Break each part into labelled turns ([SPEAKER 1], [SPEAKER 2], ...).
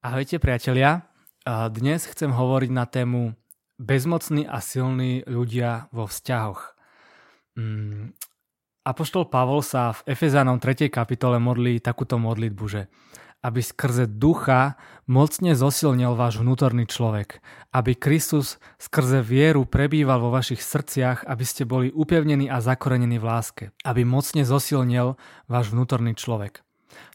[SPEAKER 1] Ahojte priatelia, dnes chcem hovoriť na tému bezmocní a silní ľudia vo vzťahoch. Mm, Apoštol Pavol sa v Efezánom 3. kapitole modlí takúto modlitbu, že aby skrze ducha mocne zosilnil váš vnútorný človek, aby Kristus skrze vieru prebýval vo vašich srdciach, aby ste boli upevnení a zakorenení v láske, aby mocne zosilnil váš vnútorný človek.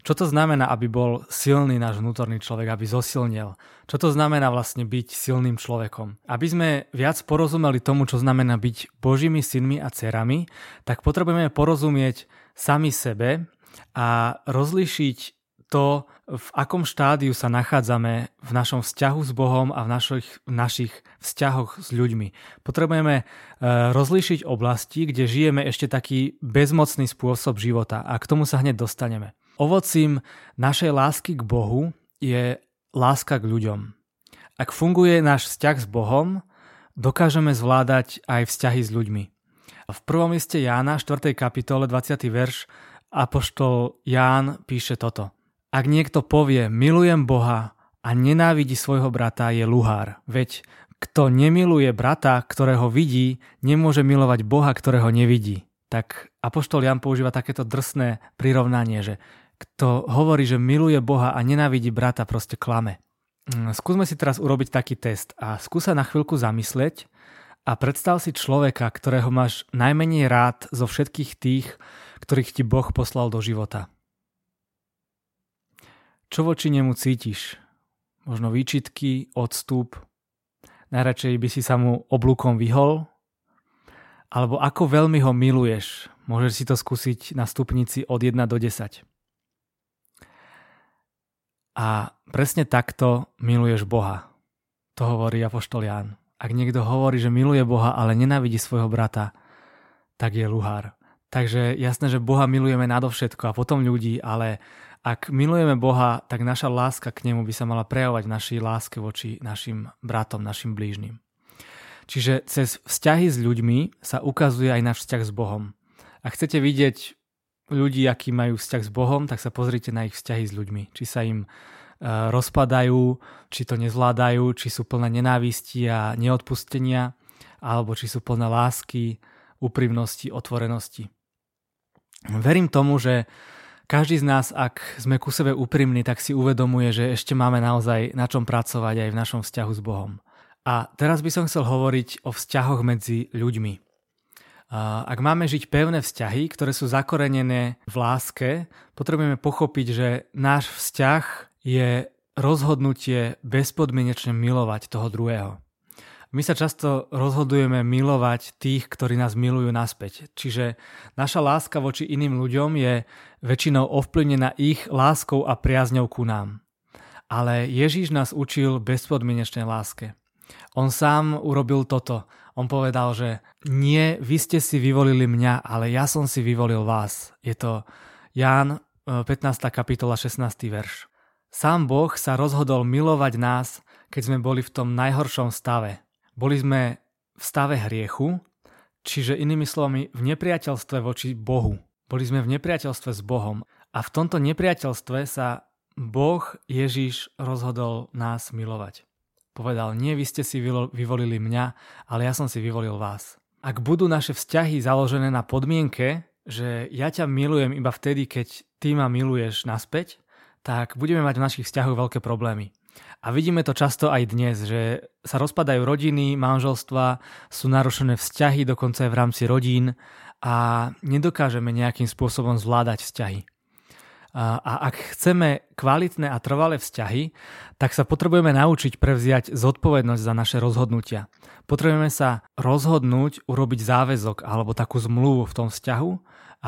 [SPEAKER 1] Čo to znamená, aby bol silný náš vnútorný človek, aby zosilnil? Čo to znamená vlastne byť silným človekom? Aby sme viac porozumeli tomu, čo znamená byť Božími synmi a dcerami, tak potrebujeme porozumieť sami sebe a rozlišiť to, v akom štádiu sa nachádzame v našom vzťahu s Bohom a v našich, v našich vzťahoch s ľuďmi. Potrebujeme e, rozlíšiť oblasti, kde žijeme ešte taký bezmocný spôsob života a k tomu sa hneď dostaneme. Ovocím našej lásky k Bohu je láska k ľuďom. Ak funguje náš vzťah s Bohom, dokážeme zvládať aj vzťahy s ľuďmi. V prvom liste Jána, 4. kapitole, 20. verš, apoštol Ján píše toto. Ak niekto povie, milujem Boha a nenávidí svojho brata, je luhár. Veď kto nemiluje brata, ktorého vidí, nemôže milovať Boha, ktorého nevidí. Tak Apoštol Jan používa takéto drsné prirovnanie, že kto hovorí, že miluje Boha a nenávidí brata, proste klame. Mm, skúsme si teraz urobiť taký test a skúsa na chvíľku zamyslieť a predstav si človeka, ktorého máš najmenej rád zo všetkých tých, ktorých ti Boh poslal do života. Čo voči nemu cítiš? Možno výčitky, odstup? Najradšej by si sa mu oblúkom vyhol? Alebo ako veľmi ho miluješ? Môžeš si to skúsiť na stupnici od 1 do 10. A presne takto miluješ Boha. To hovorí Apoštol Ján. Ak niekto hovorí, že miluje Boha, ale nenávidí svojho brata, tak je luhár. Takže jasné, že Boha milujeme nadovšetko a potom ľudí, ale ak milujeme Boha, tak naša láska k nemu by sa mala prejavovať v našej láske voči našim bratom, našim blížnym. Čiže cez vzťahy s ľuďmi sa ukazuje aj náš vzťah s Bohom. Ak chcete vidieť ľudí, akí majú vzťah s Bohom, tak sa pozrite na ich vzťahy s ľuďmi. Či sa im e, rozpadajú, či to nezvládajú, či sú plné nenávisti a neodpustenia, alebo či sú plné lásky, úprimnosti, otvorenosti. Verím tomu, že každý z nás, ak sme ku sebe úprimní, tak si uvedomuje, že ešte máme naozaj na čom pracovať aj v našom vzťahu s Bohom. A teraz by som chcel hovoriť o vzťahoch medzi ľuďmi. Ak máme žiť pevné vzťahy, ktoré sú zakorenené v láske, potrebujeme pochopiť, že náš vzťah je rozhodnutie bezpodmienečne milovať toho druhého. My sa často rozhodujeme milovať tých, ktorí nás milujú naspäť. Čiže naša láska voči iným ľuďom je väčšinou ovplyvnená ich láskou a priazňou ku nám. Ale Ježíš nás učil bezpodmienečnej láske. On sám urobil toto. On povedal, že nie, vy ste si vyvolili mňa, ale ja som si vyvolil vás. Je to Ján 15. kapitola 16. verš. Sám Boh sa rozhodol milovať nás, keď sme boli v tom najhoršom stave. Boli sme v stave hriechu, čiže inými slovami v nepriateľstve voči Bohu. Boli sme v nepriateľstve s Bohom a v tomto nepriateľstve sa Boh Ježiš rozhodol nás milovať. Povedal, nie vy ste si vyvolili mňa, ale ja som si vyvolil vás. Ak budú naše vzťahy založené na podmienke, že ja ťa milujem iba vtedy, keď ty ma miluješ naspäť, tak budeme mať v našich vzťahoch veľké problémy. A vidíme to často aj dnes, že sa rozpadajú rodiny, manželstva, sú narušené vzťahy dokonca aj v rámci rodín a nedokážeme nejakým spôsobom zvládať vzťahy. A ak chceme kvalitné a trvalé vzťahy, tak sa potrebujeme naučiť prevziať zodpovednosť za naše rozhodnutia. Potrebujeme sa rozhodnúť urobiť záväzok alebo takú zmluvu v tom vzťahu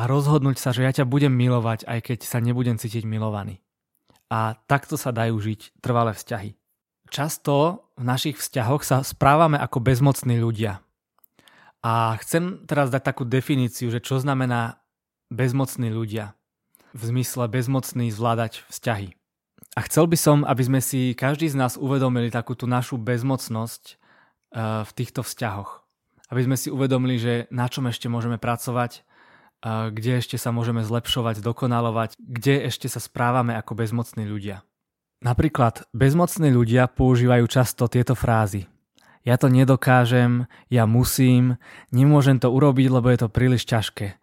[SPEAKER 1] a rozhodnúť sa, že ja ťa budem milovať, aj keď sa nebudem cítiť milovaný. A takto sa dajú žiť trvalé vzťahy. Často v našich vzťahoch sa správame ako bezmocní ľudia. A chcem teraz dať takú definíciu, že čo znamená bezmocní ľudia v zmysle bezmocný zvládať vzťahy. A chcel by som, aby sme si každý z nás uvedomili takú tú našu bezmocnosť eh, v týchto vzťahoch. Aby sme si uvedomili, že na čom ešte môžeme pracovať, eh, kde ešte sa môžeme zlepšovať, dokonalovať, kde ešte sa správame ako bezmocní ľudia. Napríklad bezmocní ľudia používajú často tieto frázy. Ja to nedokážem, ja musím, nemôžem to urobiť, lebo je to príliš ťažké.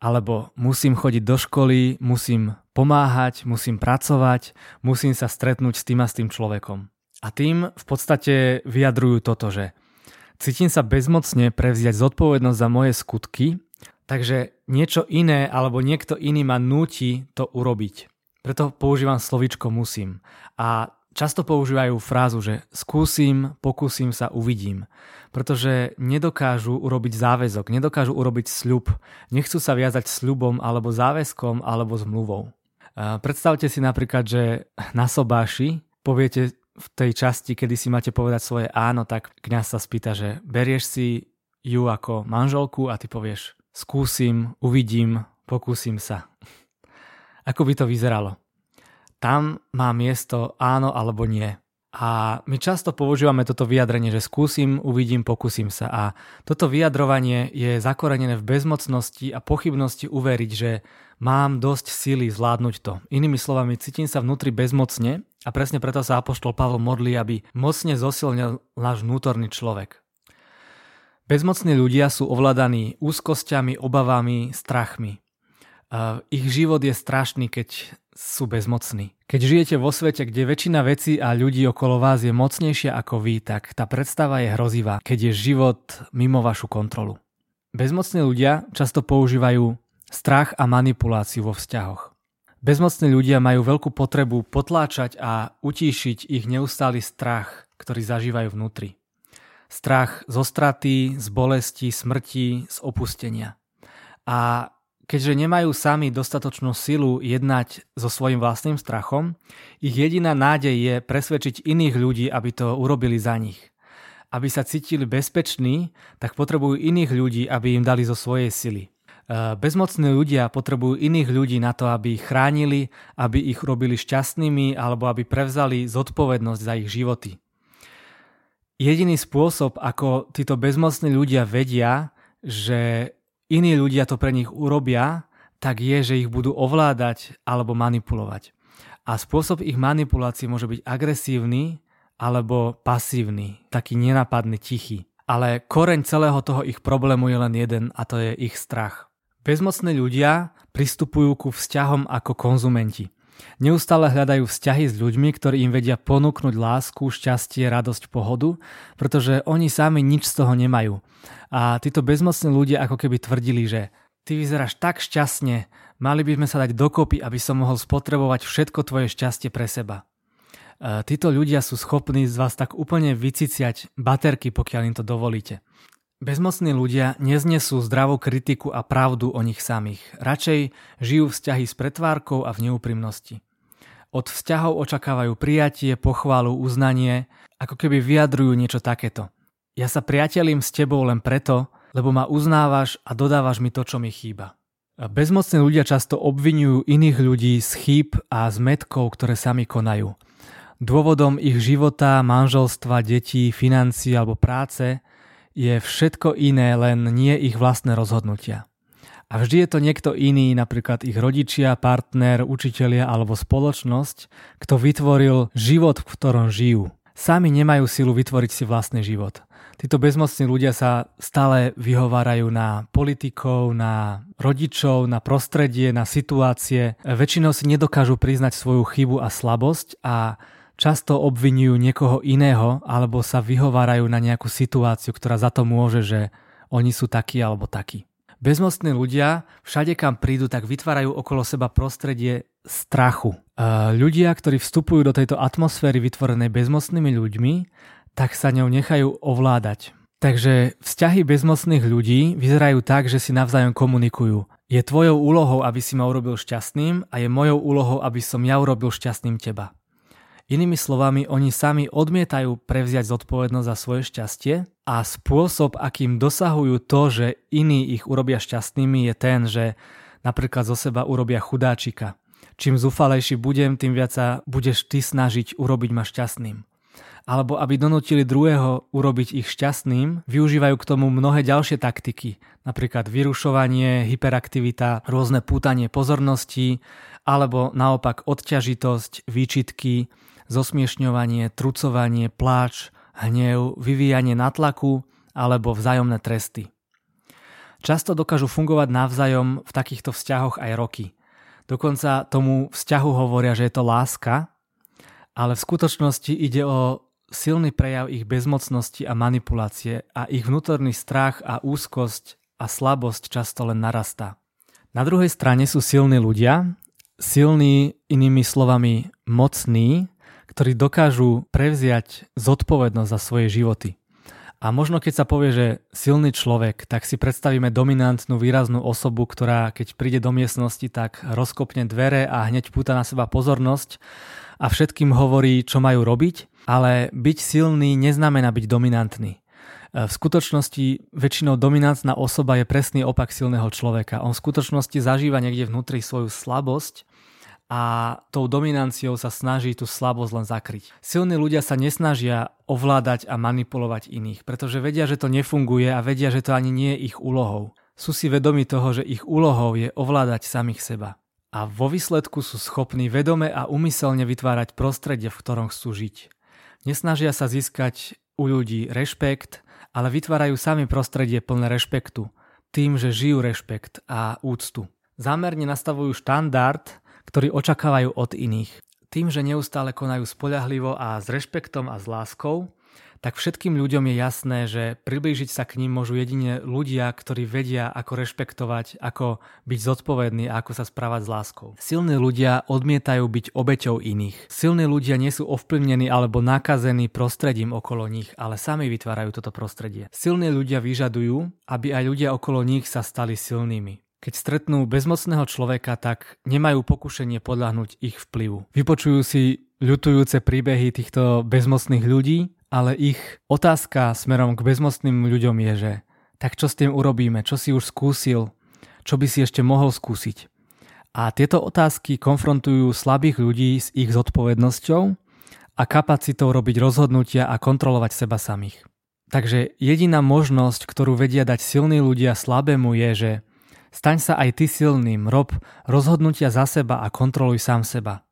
[SPEAKER 1] Alebo musím chodiť do školy, musím pomáhať, musím pracovať, musím sa stretnúť s tým a s tým človekom. A tým v podstate vyjadrujú toto, že cítim sa bezmocne prevziať zodpovednosť za moje skutky, takže niečo iné alebo niekto iný ma núti to urobiť. Preto používam slovičko musím. A často používajú frázu, že skúsim, pokúsim sa, uvidím. Pretože nedokážu urobiť záväzok, nedokážu urobiť sľub, nechcú sa viazať sľubom alebo záväzkom alebo zmluvou. Predstavte si napríklad, že na sobáši poviete v tej časti, kedy si máte povedať svoje áno, tak kňaz sa spýta, že berieš si ju ako manželku a ty povieš skúsim, uvidím, pokúsim sa. Ako by to vyzeralo? Tam má miesto áno alebo nie. A my často používame toto vyjadrenie, že skúsim, uvidím, pokúsim sa. A toto vyjadrovanie je zakorenené v bezmocnosti a pochybnosti uveriť, že mám dosť síly zvládnuť to. Inými slovami, cítim sa vnútri bezmocne a presne preto sa Apoštol Pavol modlí, aby mocne zosilnil náš vnútorný človek. Bezmocní ľudia sú ovládaní úzkosťami, obavami, strachmi. Ich život je strašný, keď sú bezmocní. Keď žijete vo svete, kde väčšina vecí a ľudí okolo vás je mocnejšia ako vy, tak tá predstava je hrozivá, keď je život mimo vašu kontrolu. Bezmocní ľudia často používajú strach a manipuláciu vo vzťahoch. Bezmocní ľudia majú veľkú potrebu potláčať a utíšiť ich neustály strach, ktorý zažívajú vnútri. Strach zo straty, z bolesti, smrti, z opustenia. A keďže nemajú sami dostatočnú silu jednať so svojím vlastným strachom, ich jediná nádej je presvedčiť iných ľudí, aby to urobili za nich. Aby sa cítili bezpeční, tak potrebujú iných ľudí, aby im dali zo svojej sily. E, bezmocní ľudia potrebujú iných ľudí na to, aby ich chránili, aby ich robili šťastnými alebo aby prevzali zodpovednosť za ich životy. Jediný spôsob, ako títo bezmocní ľudia vedia, že iní ľudia to pre nich urobia, tak je, že ich budú ovládať alebo manipulovať. A spôsob ich manipulácie môže byť agresívny alebo pasívny, taký nenapadný, tichý. Ale koreň celého toho ich problému je len jeden a to je ich strach. Bezmocní ľudia pristupujú ku vzťahom ako konzumenti. Neustále hľadajú vzťahy s ľuďmi, ktorí im vedia ponúknuť lásku, šťastie, radosť, pohodu, pretože oni sami nič z toho nemajú. A títo bezmocní ľudia ako keby tvrdili, že ty vyzeráš tak šťastne, mali by sme sa dať dokopy, aby som mohol spotrebovať všetko tvoje šťastie pre seba. E, títo ľudia sú schopní z vás tak úplne vyciciať baterky, pokiaľ im to dovolíte. Bezmocní ľudia neznesú zdravú kritiku a pravdu o nich samých. Radšej žijú vzťahy s pretvárkou a v neúprimnosti. Od vzťahov očakávajú prijatie, pochválu, uznanie, ako keby vyjadrujú niečo takéto. Ja sa priatelím s tebou len preto, lebo ma uznávaš a dodávaš mi to, čo mi chýba. Bezmocní ľudia často obvinujú iných ľudí z chýb a zmetkov, ktoré sami konajú. Dôvodom ich života, manželstva, detí, financií alebo práce je všetko iné, len nie ich vlastné rozhodnutia. A vždy je to niekto iný, napríklad ich rodičia, partner, učitelia alebo spoločnosť, kto vytvoril život, v ktorom žijú. Sami nemajú silu vytvoriť si vlastný život. Títo bezmocní ľudia sa stále vyhovárajú na politikov, na rodičov, na prostredie, na situácie. Väčšinou si nedokážu priznať svoju chybu a slabosť a často obvinujú niekoho iného alebo sa vyhovárajú na nejakú situáciu, ktorá za to môže, že oni sú takí alebo takí. Bezmocní ľudia všade kam prídu, tak vytvárajú okolo seba prostredie strachu. Ľudia, ktorí vstupujú do tejto atmosféry vytvorenej bezmocnými ľuďmi, tak sa ňou nechajú ovládať. Takže vzťahy bezmocných ľudí vyzerajú tak, že si navzájom komunikujú. Je tvojou úlohou, aby si ma urobil šťastným a je mojou úlohou, aby som ja urobil šťastným teba. Inými slovami, oni sami odmietajú prevziať zodpovednosť za svoje šťastie a spôsob, akým dosahujú to, že iní ich urobia šťastnými, je ten, že napríklad zo seba urobia chudáčika. Čím zúfalejší budem, tým viac sa budeš ty snažiť urobiť ma šťastným. alebo aby donútili druhého urobiť ich šťastným, využívajú k tomu mnohé ďalšie taktiky, napríklad vyrušovanie, hyperaktivita, rôzne pútanie pozornosti, alebo naopak odťažitosť, výčitky, zosmiešňovanie, trucovanie, pláč, hnev, vyvíjanie natlaku alebo vzájomné tresty. Často dokážu fungovať navzájom v takýchto vzťahoch aj roky. Dokonca tomu vzťahu hovoria, že je to láska, ale v skutočnosti ide o silný prejav ich bezmocnosti a manipulácie a ich vnútorný strach a úzkosť a slabosť často len narastá. Na druhej strane sú silní ľudia, silní inými slovami mocní, ktorí dokážu prevziať zodpovednosť za svoje životy. A možno keď sa povie, že silný človek, tak si predstavíme dominantnú výraznú osobu, ktorá keď príde do miestnosti, tak rozkopne dvere a hneď púta na seba pozornosť a všetkým hovorí, čo majú robiť, ale byť silný neznamená byť dominantný. V skutočnosti väčšinou dominantná osoba je presný opak silného človeka. On v skutočnosti zažíva niekde vnútri svoju slabosť a tou dominanciou sa snaží tú slabosť len zakryť. Silní ľudia sa nesnažia ovládať a manipulovať iných, pretože vedia, že to nefunguje a vedia, že to ani nie je ich úlohou. Sú si vedomi toho, že ich úlohou je ovládať samých seba. A vo výsledku sú schopní vedome a umyselne vytvárať prostredie, v ktorom chcú žiť. Nesnažia sa získať u ľudí rešpekt, ale vytvárajú sami prostredie plné rešpektu, tým, že žijú rešpekt a úctu. Zámerne nastavujú štandard, ktorý očakávajú od iných. Tým, že neustále konajú spoľahlivo a s rešpektom a s láskou, tak všetkým ľuďom je jasné, že priblížiť sa k ním môžu jedine ľudia, ktorí vedia, ako rešpektovať, ako byť zodpovední a ako sa správať s láskou. Silní ľudia odmietajú byť obeťou iných. Silní ľudia nie sú ovplyvnení alebo nakazení prostredím okolo nich, ale sami vytvárajú toto prostredie. Silní ľudia vyžadujú, aby aj ľudia okolo nich sa stali silnými. Keď stretnú bezmocného človeka, tak nemajú pokušenie podľahnuť ich vplyvu. Vypočujú si ľutujúce príbehy týchto bezmocných ľudí, ale ich otázka smerom k bezmocným ľuďom je, že tak čo s tým urobíme, čo si už skúsil, čo by si ešte mohol skúsiť. A tieto otázky konfrontujú slabých ľudí s ich zodpovednosťou a kapacitou robiť rozhodnutia a kontrolovať seba samých. Takže jediná možnosť, ktorú vedia dať silní ľudia slabému je, že Staň sa aj ty silným, rob rozhodnutia za seba a kontroluj sám seba.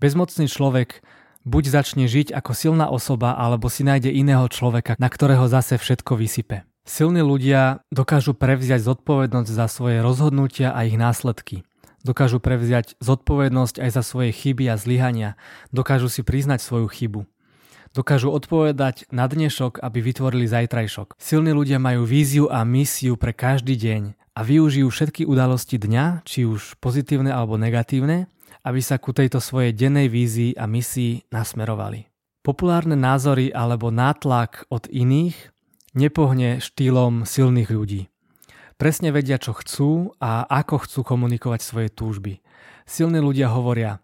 [SPEAKER 1] Bezmocný človek buď začne žiť ako silná osoba, alebo si nájde iného človeka, na ktorého zase všetko vysype. Silní ľudia dokážu prevziať zodpovednosť za svoje rozhodnutia a ich následky. Dokážu prevziať zodpovednosť aj za svoje chyby a zlyhania. Dokážu si priznať svoju chybu. Dokážu odpovedať na dnešok, aby vytvorili zajtrajšok. Silní ľudia majú víziu a misiu pre každý deň a využijú všetky udalosti dňa, či už pozitívne alebo negatívne, aby sa ku tejto svojej dennej vízii a misii nasmerovali. Populárne názory alebo nátlak od iných nepohne štýlom silných ľudí. Presne vedia, čo chcú a ako chcú komunikovať svoje túžby. Silní ľudia hovoria,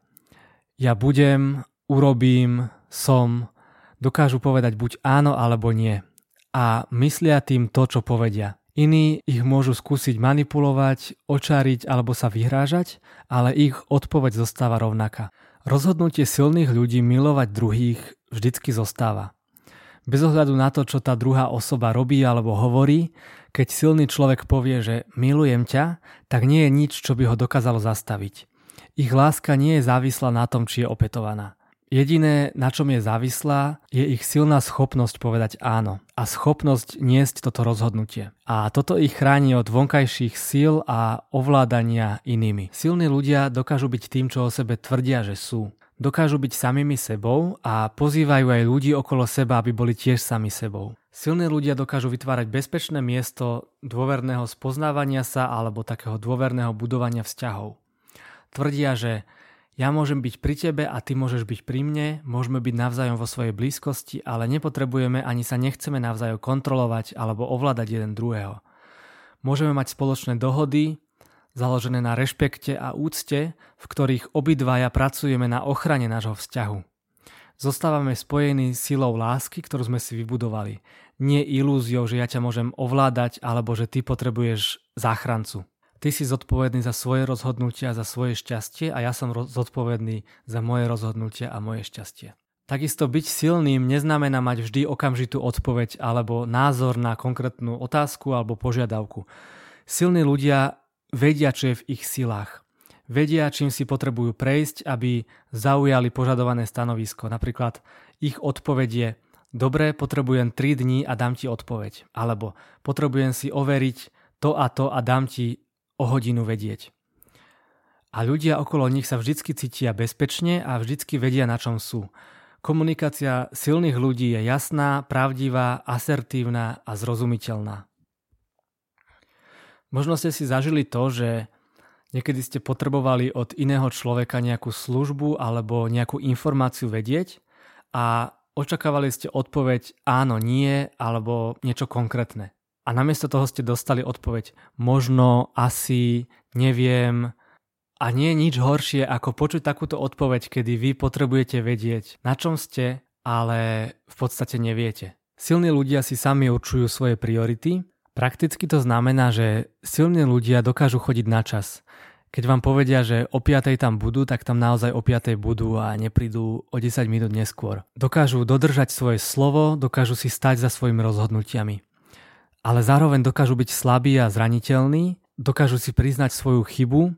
[SPEAKER 1] ja budem, urobím, som, dokážu povedať buď áno alebo nie. A myslia tým to, čo povedia. Iní ich môžu skúsiť manipulovať, očariť alebo sa vyhrážať, ale ich odpoveď zostáva rovnaká. Rozhodnutie silných ľudí milovať druhých vždycky zostáva. Bez ohľadu na to, čo tá druhá osoba robí alebo hovorí, keď silný človek povie, že milujem ťa, tak nie je nič, čo by ho dokázalo zastaviť. Ich láska nie je závislá na tom, či je opetovaná. Jediné, na čom je závislá, je ich silná schopnosť povedať áno a schopnosť niesť toto rozhodnutie. A toto ich chráni od vonkajších síl a ovládania inými. Silní ľudia dokážu byť tým, čo o sebe tvrdia, že sú. Dokážu byť samými sebou a pozývajú aj ľudí okolo seba, aby boli tiež sami sebou. Silní ľudia dokážu vytvárať bezpečné miesto dôverného spoznávania sa alebo takého dôverného budovania vzťahov. Tvrdia, že ja môžem byť pri tebe a ty môžeš byť pri mne, môžeme byť navzájom vo svojej blízkosti, ale nepotrebujeme ani sa nechceme navzájom kontrolovať alebo ovládať jeden druhého. Môžeme mať spoločné dohody, založené na rešpekte a úcte, v ktorých obidvaja pracujeme na ochrane nášho vzťahu. Zostávame spojení silou lásky, ktorú sme si vybudovali, nie ilúziou, že ja ťa môžem ovládať alebo že ty potrebuješ záchrancu. Ty si zodpovedný za svoje rozhodnutia, za svoje šťastie a ja som zodpovedný za moje rozhodnutia a moje šťastie. Takisto byť silným neznamená mať vždy okamžitú odpoveď alebo názor na konkrétnu otázku alebo požiadavku. Silní ľudia vedia, čo je v ich silách. Vedia, čím si potrebujú prejsť, aby zaujali požadované stanovisko. Napríklad ich odpoveď je Dobre, potrebujem 3 dní a dám ti odpoveď. Alebo potrebujem si overiť to a to a dám ti o hodinu vedieť. A ľudia okolo nich sa vždycky cítia bezpečne a vždycky vedia, na čom sú. Komunikácia silných ľudí je jasná, pravdivá, asertívna a zrozumiteľná. Možno ste si zažili to, že niekedy ste potrebovali od iného človeka nejakú službu alebo nejakú informáciu vedieť a očakávali ste odpoveď áno, nie alebo niečo konkrétne. A namiesto toho ste dostali odpoveď možno, asi, neviem, a nie je nič horšie, ako počuť takúto odpoveď, kedy vy potrebujete vedieť, na čom ste, ale v podstate neviete. Silní ľudia si sami určujú svoje priority. Prakticky to znamená, že silní ľudia dokážu chodiť na čas. Keď vám povedia, že o 5 tam budú, tak tam naozaj o 5 budú a neprídu o 10 minút neskôr. Dokážu dodržať svoje slovo, dokážu si stať za svojimi rozhodnutiami. Ale zároveň dokážu byť slabí a zraniteľní, dokážu si priznať svoju chybu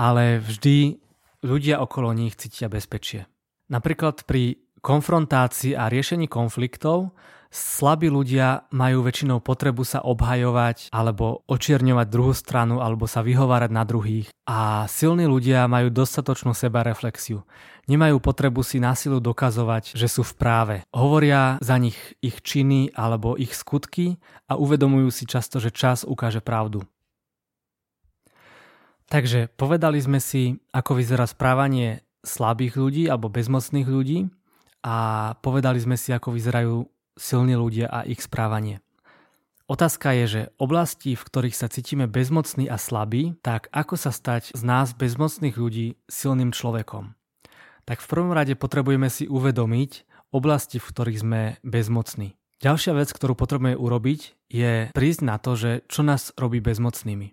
[SPEAKER 1] ale vždy ľudia okolo nich cítia bezpečie. Napríklad pri konfrontácii a riešení konfliktov slabí ľudia majú väčšinou potrebu sa obhajovať alebo očierňovať druhú stranu alebo sa vyhovárať na druhých. A silní ľudia majú dostatočnú sebareflexiu. Nemajú potrebu si násilu dokazovať, že sú v práve. Hovoria za nich ich činy alebo ich skutky a uvedomujú si často, že čas ukáže pravdu. Takže povedali sme si, ako vyzerá správanie slabých ľudí alebo bezmocných ľudí a povedali sme si, ako vyzerajú silní ľudia a ich správanie. Otázka je, že oblasti, v ktorých sa cítime bezmocní a slabí, tak ako sa stať z nás bezmocných ľudí silným človekom? Tak v prvom rade potrebujeme si uvedomiť oblasti, v ktorých sme bezmocní. Ďalšia vec, ktorú potrebujeme urobiť, je prísť na to, že čo nás robí bezmocnými.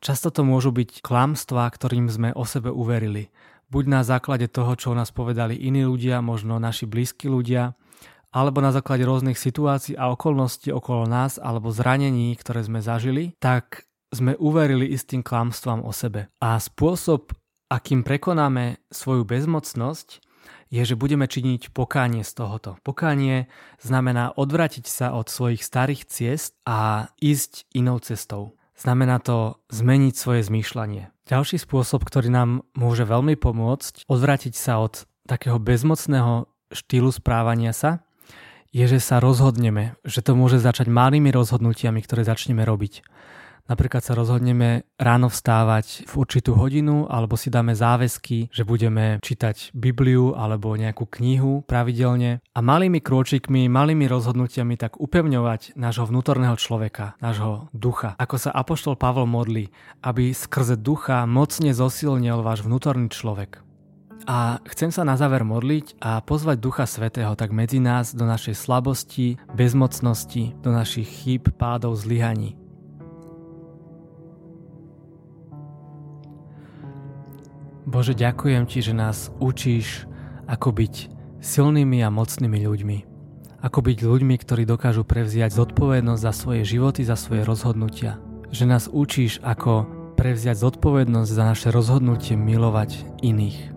[SPEAKER 1] Často to môžu byť klamstvá, ktorým sme o sebe uverili. Buď na základe toho, čo o nás povedali iní ľudia, možno naši blízki ľudia, alebo na základe rôznych situácií a okolností okolo nás, alebo zranení, ktoré sme zažili, tak sme uverili istým klamstvám o sebe. A spôsob, akým prekonáme svoju bezmocnosť, je, že budeme činiť pokánie z tohoto. Pokánie znamená odvratiť sa od svojich starých ciest a ísť inou cestou. Znamená to zmeniť svoje zmýšľanie. Ďalší spôsob, ktorý nám môže veľmi pomôcť odvrátiť sa od takého bezmocného štýlu správania sa, je, že sa rozhodneme, že to môže začať malými rozhodnutiami, ktoré začneme robiť. Napríklad sa rozhodneme ráno vstávať v určitú hodinu alebo si dáme záväzky, že budeme čítať Bibliu alebo nejakú knihu pravidelne a malými krôčikmi, malými rozhodnutiami tak upevňovať nášho vnútorného človeka, nášho ducha. Ako sa Apoštol Pavol modlí, aby skrze ducha mocne zosilnil váš vnútorný človek. A chcem sa na záver modliť a pozvať Ducha Svetého tak medzi nás do našej slabosti, bezmocnosti, do našich chýb, pádov, zlyhaní. Bože, ďakujem Ti, že nás učíš, ako byť silnými a mocnými ľuďmi. Ako byť ľuďmi, ktorí dokážu prevziať zodpovednosť za svoje životy, za svoje rozhodnutia. Že nás učíš, ako prevziať zodpovednosť za naše rozhodnutie milovať iných.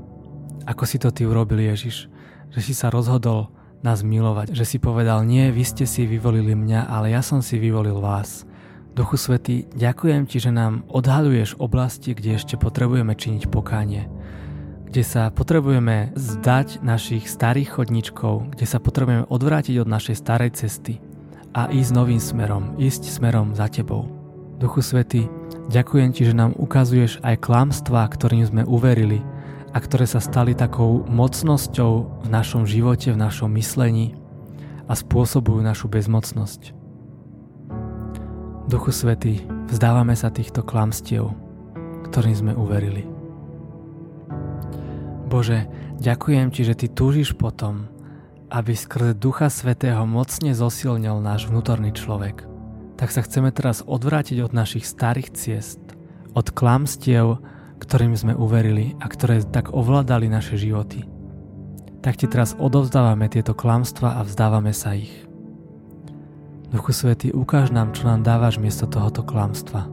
[SPEAKER 1] Ako si to Ty urobil, Ježiš? Že si sa rozhodol nás milovať. Že si povedal, nie, vy ste si vyvolili mňa, ale ja som si vyvolil vás. Duchu Svety, ďakujem Ti, že nám odhaluješ oblasti, kde ešte potrebujeme činiť pokánie, kde sa potrebujeme zdať našich starých chodničkov, kde sa potrebujeme odvrátiť od našej starej cesty a ísť novým smerom, ísť smerom za Tebou. Duchu Svety, ďakujem Ti, že nám ukazuješ aj klamstvá, ktorým sme uverili a ktoré sa stali takou mocnosťou v našom živote, v našom myslení a spôsobujú našu bezmocnosť. Duchu Svety, vzdávame sa týchto klamstiev, ktorým sme uverili. Bože, ďakujem Ti, že Ty túžiš potom, aby skrze Ducha Svetého mocne zosilnil náš vnútorný človek. Tak sa chceme teraz odvrátiť od našich starých ciest, od klamstiev, ktorým sme uverili a ktoré tak ovládali naše životy. tak ti teraz odovzdávame tieto klamstva a vzdávame sa ich. Duchu Svety, ukáž nám, čo nám dávaš miesto tohoto klamstva.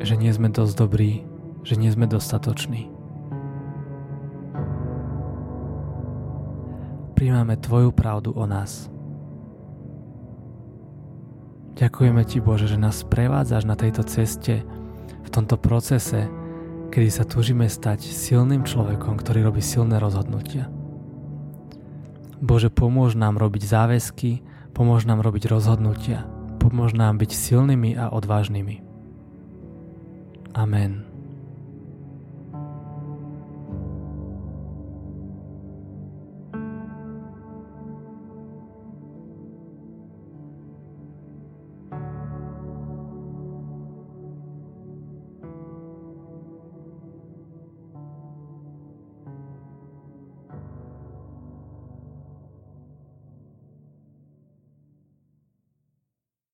[SPEAKER 1] Že nie sme dosť dobrí, že nie sme dostatoční. Príjmame Tvoju pravdu o nás. Ďakujeme Ti, Bože, že nás prevádzaš na tejto ceste, v tomto procese, kedy sa túžime stať silným človekom, ktorý robí silné rozhodnutia. Bože, pomôž nám robiť záväzky, pomôž nám robiť rozhodnutia, pomôž nám byť silnými a odvážnymi. Amen.